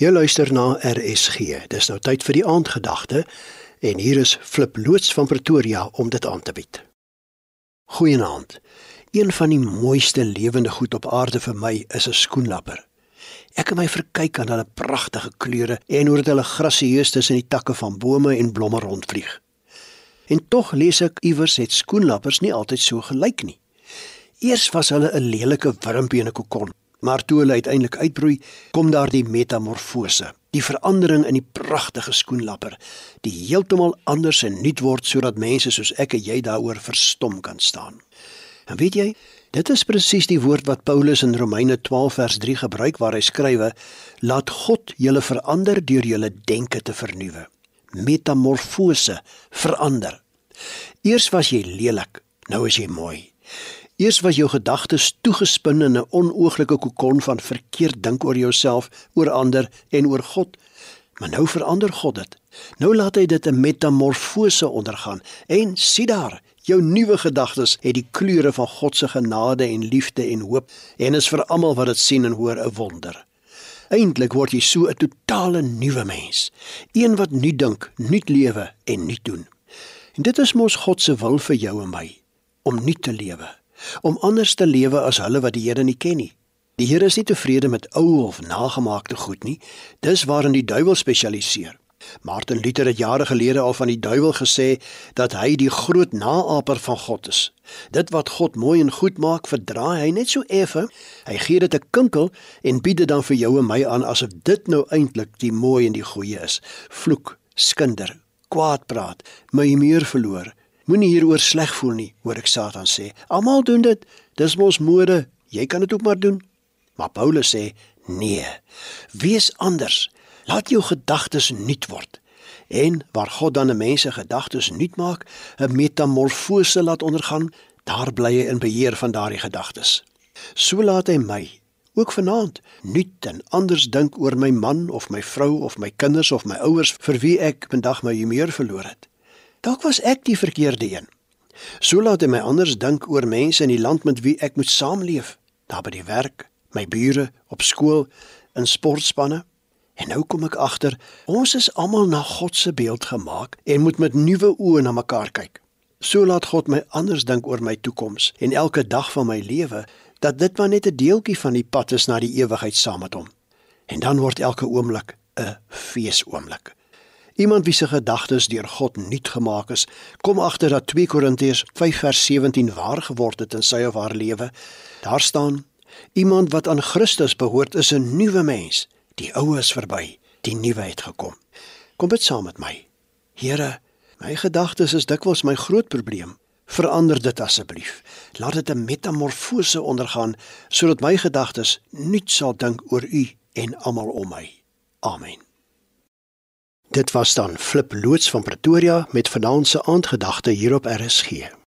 Jy luister na RSG. Dis nou tyd vir die aandgedagte en hier is Flip loods van Pretoria om dit aan te bied. Goeienaand. Een van die mooiste lewende goed op aarde vir my is 'n skoenlapper. Ek kan my verkyk aan hulle pragtige kleure en hoe dit hulle grasieus tussen die takke van bome en blomme rondvlieg. En tog lees ek iewers het skoenlappers nie altyd so gelyk nie. Eers was hulle 'n lelike wurmpie in 'n kokon, Maar toe hulle uiteindelik uitbroei, kom daar die metamorfose, die verandering in die pragtige skoenlapper, die heeltemal anders en nuut word sodat mense soos ek en jy daaroor verstom kan staan. En weet jy, dit is presies die woord wat Paulus in Romeine 12 vers 3 gebruik waar hy skrywe: "Laat God julle verander deur julle denke te vernuwe." Metamorfose, verander. Eers was jy lelik, nou is jy mooi. Eers was jou gedagtes toegespin in 'n onooglike kokon van verkeerd dink oor jouself, oor ander en oor God. Maar nou verander God dit. Nou laat hy dit 'n metamorfose ondergaan en sien daar, jou nuwe gedagtes het die kleure van God se genade en liefde en hoop en is vir almal wat dit sien en hoor 'n wonder. Eintlik word jy so 'n totale nuwe mens, een wat nuut dink, nuut lewe en nuut doen. En dit is mos God se wil vir jou en my om nuut te lewe om anders te lewe as hulle wat die Here nie ken nie. Die Here is nie tevrede met ou of nagemaakte goed nie. Dis waarin die duiwel spesialiseer. Martin Luther het jare gelede al van die duiwel gesê dat hy die groot naaper van God is. Dit wat God mooi en goed maak, verdraai hy net so effe. Hy gee dit 'n kinkel en bied dit dan vir jou en my aan asof dit nou eintlik die mooi en die goeie is. Vloek, skinder, kwaad praat, my meer verloor, Moenie hieroor sleg voel nie, hoor ek Satan sê. Almal doen dit. Dis mos mode. Jy kan dit ook maar doen. Maar Paulus sê: "Nee. Wees anders. Laat jou gedagtes nuut word." En waar God dan 'n mens se gedagtes nuut maak, 'n metamorfose laat ondergaan, daar bly hy in beheer van daardie gedagtes. So laat hy my ook vanaand nuut en anders dink oor my man of my vrou of my kinders of my ouers vir wie ek vandag my humeur verloor het. Dalk was ek die verkeerde een. So laat hy my anders dink oor mense in die land met wie ek moet saamleef, daar by die werk, my bure, op skool, in sportspanne. En nou kom ek agter, ons is almal na God se beeld gemaak en moet met nuwe oë na mekaar kyk. So laat God my anders dink oor my toekoms en elke dag van my lewe dat dit maar net 'n deeltjie van die pad is na die ewigheid saam met hom. En dan word elke oomblik 'n feesoomblik. Iemand wie se gedagtes deur God nuut gemaak is, kom agter dat 2 Korintiërs 5 vers 17 waar geword het in sy of haar lewe. Daar staan: Iemand wat aan Christus behoort is 'n nuwe mens. Die ou is verby, die nuwe het gekom. Kom dit saam met my. Here, my gedagtes is dikwels my groot probleem. Verander dit asseblief. Laat dit 'n metamorfose ondergaan sodat my gedagtes nuut sal dink oor U en almal om my. Amen. Dit was dan Flip loods van Pretoria met vanaand se aandgedagte hier op RSG.